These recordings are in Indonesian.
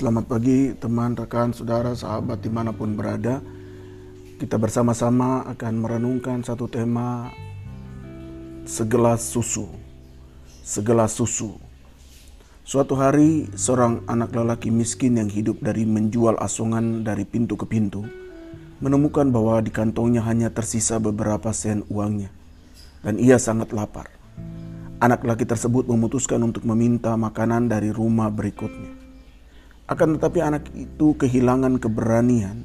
Selamat pagi teman, rekan, saudara, sahabat di mana pun berada. Kita bersama-sama akan merenungkan satu tema Segelas susu Segelas susu. Suatu hari seorang anak lelaki miskin yang hidup dari menjual asongan dari pintu ke pintu Menemukan bahwa di kantongnya hanya tersisa beberapa sen uangnya Dan ia sangat lapar. Anak laki tersebut memutuskan untuk meminta makanan dari rumah berikutnya akan tetapi anak itu kehilangan keberanian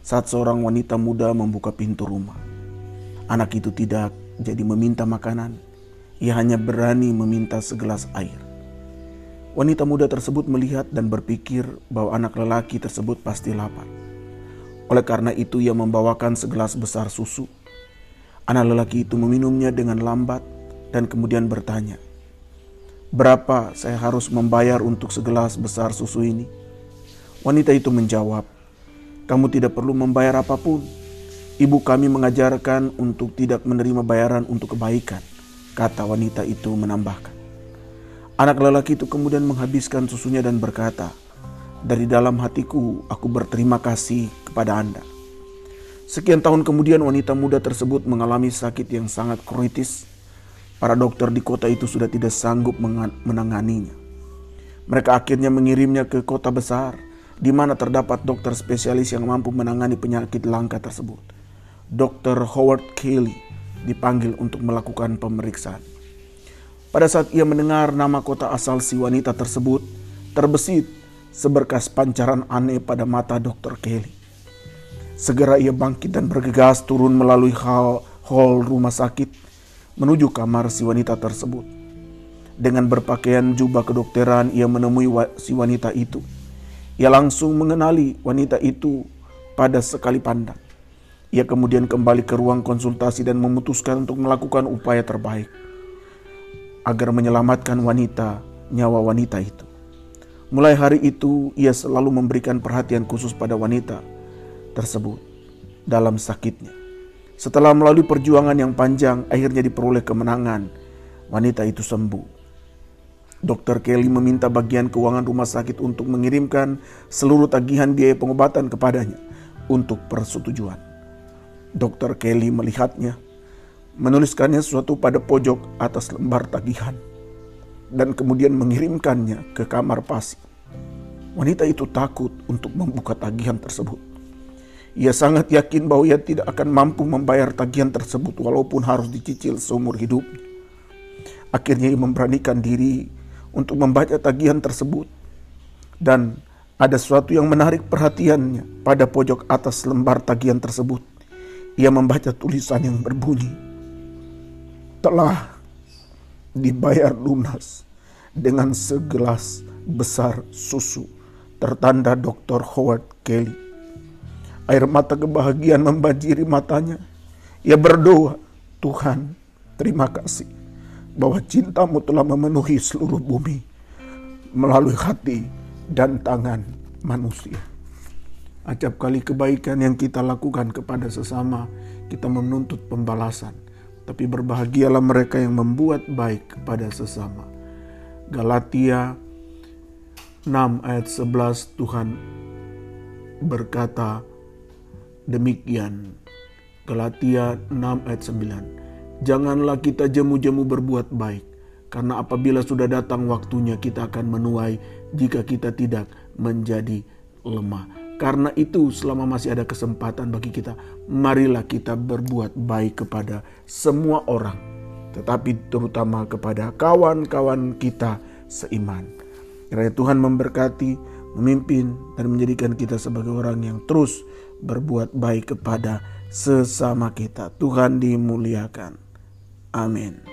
saat seorang wanita muda membuka pintu rumah. Anak itu tidak jadi meminta makanan, ia hanya berani meminta segelas air. Wanita muda tersebut melihat dan berpikir bahwa anak lelaki tersebut pasti lapar. Oleh karena itu ia membawakan segelas besar susu. Anak lelaki itu meminumnya dengan lambat dan kemudian bertanya, "Berapa saya harus membayar untuk segelas besar susu ini?" Wanita itu menjawab, "Kamu tidak perlu membayar apa pun. Ibu kami mengajarkan untuk tidak menerima bayaran untuk kebaikan," kata wanita itu menambahkan. Anak lelaki itu kemudian menghabiskan susunya dan berkata, "Dari dalam hatiku aku berterima kasih kepada Anda." Sekian tahun kemudian wanita muda tersebut mengalami sakit yang sangat kritis. Para dokter di kota itu sudah tidak sanggup menanganinya. Mereka akhirnya mengirimnya ke kota besar di mana terdapat dokter spesialis yang mampu menangani penyakit langka tersebut. Dr. Howard Kelly dipanggil untuk melakukan pemeriksaan. Pada saat ia mendengar nama kota asal si wanita tersebut, terbesit seberkas pancaran aneh pada mata Dr. Kelly. Segera ia bangkit dan bergegas turun melalui hall, hall rumah sakit menuju kamar si wanita tersebut. Dengan berpakaian jubah kedokteran, ia menemui si wanita itu ia langsung mengenali wanita itu pada sekali pandang. Ia kemudian kembali ke ruang konsultasi dan memutuskan untuk melakukan upaya terbaik agar menyelamatkan wanita, nyawa wanita itu. Mulai hari itu, ia selalu memberikan perhatian khusus pada wanita tersebut dalam sakitnya. Setelah melalui perjuangan yang panjang, akhirnya diperoleh kemenangan. Wanita itu sembuh. Dr. Kelly meminta bagian keuangan rumah sakit untuk mengirimkan seluruh tagihan biaya pengobatan kepadanya untuk persetujuan. Dr. Kelly melihatnya, menuliskannya sesuatu pada pojok atas lembar tagihan, dan kemudian mengirimkannya ke kamar pasien. Wanita itu takut untuk membuka tagihan tersebut. Ia sangat yakin bahwa ia tidak akan mampu membayar tagihan tersebut walaupun harus dicicil seumur hidup. Akhirnya ia memberanikan diri untuk membaca tagihan tersebut. Dan ada sesuatu yang menarik perhatiannya pada pojok atas lembar tagihan tersebut. Ia membaca tulisan yang berbunyi, telah dibayar lunas dengan segelas besar susu tertanda Dr. Howard Kelly. Air mata kebahagiaan membanjiri matanya. Ia berdoa, Tuhan terima kasih bahwa cintamu telah memenuhi seluruh bumi melalui hati dan tangan manusia. Acap kali kebaikan yang kita lakukan kepada sesama, kita menuntut pembalasan. Tapi berbahagialah mereka yang membuat baik kepada sesama. Galatia 6 ayat 11 Tuhan berkata demikian. Galatia 6 ayat 9. Janganlah kita jemu-jemu berbuat baik, karena apabila sudah datang waktunya kita akan menuai jika kita tidak menjadi lemah. Karena itu selama masih ada kesempatan bagi kita, marilah kita berbuat baik kepada semua orang. Tetapi terutama kepada kawan-kawan kita seiman. Kiranya Tuhan memberkati, memimpin, dan menjadikan kita sebagai orang yang terus berbuat baik kepada sesama kita. Tuhan dimuliakan. Amen.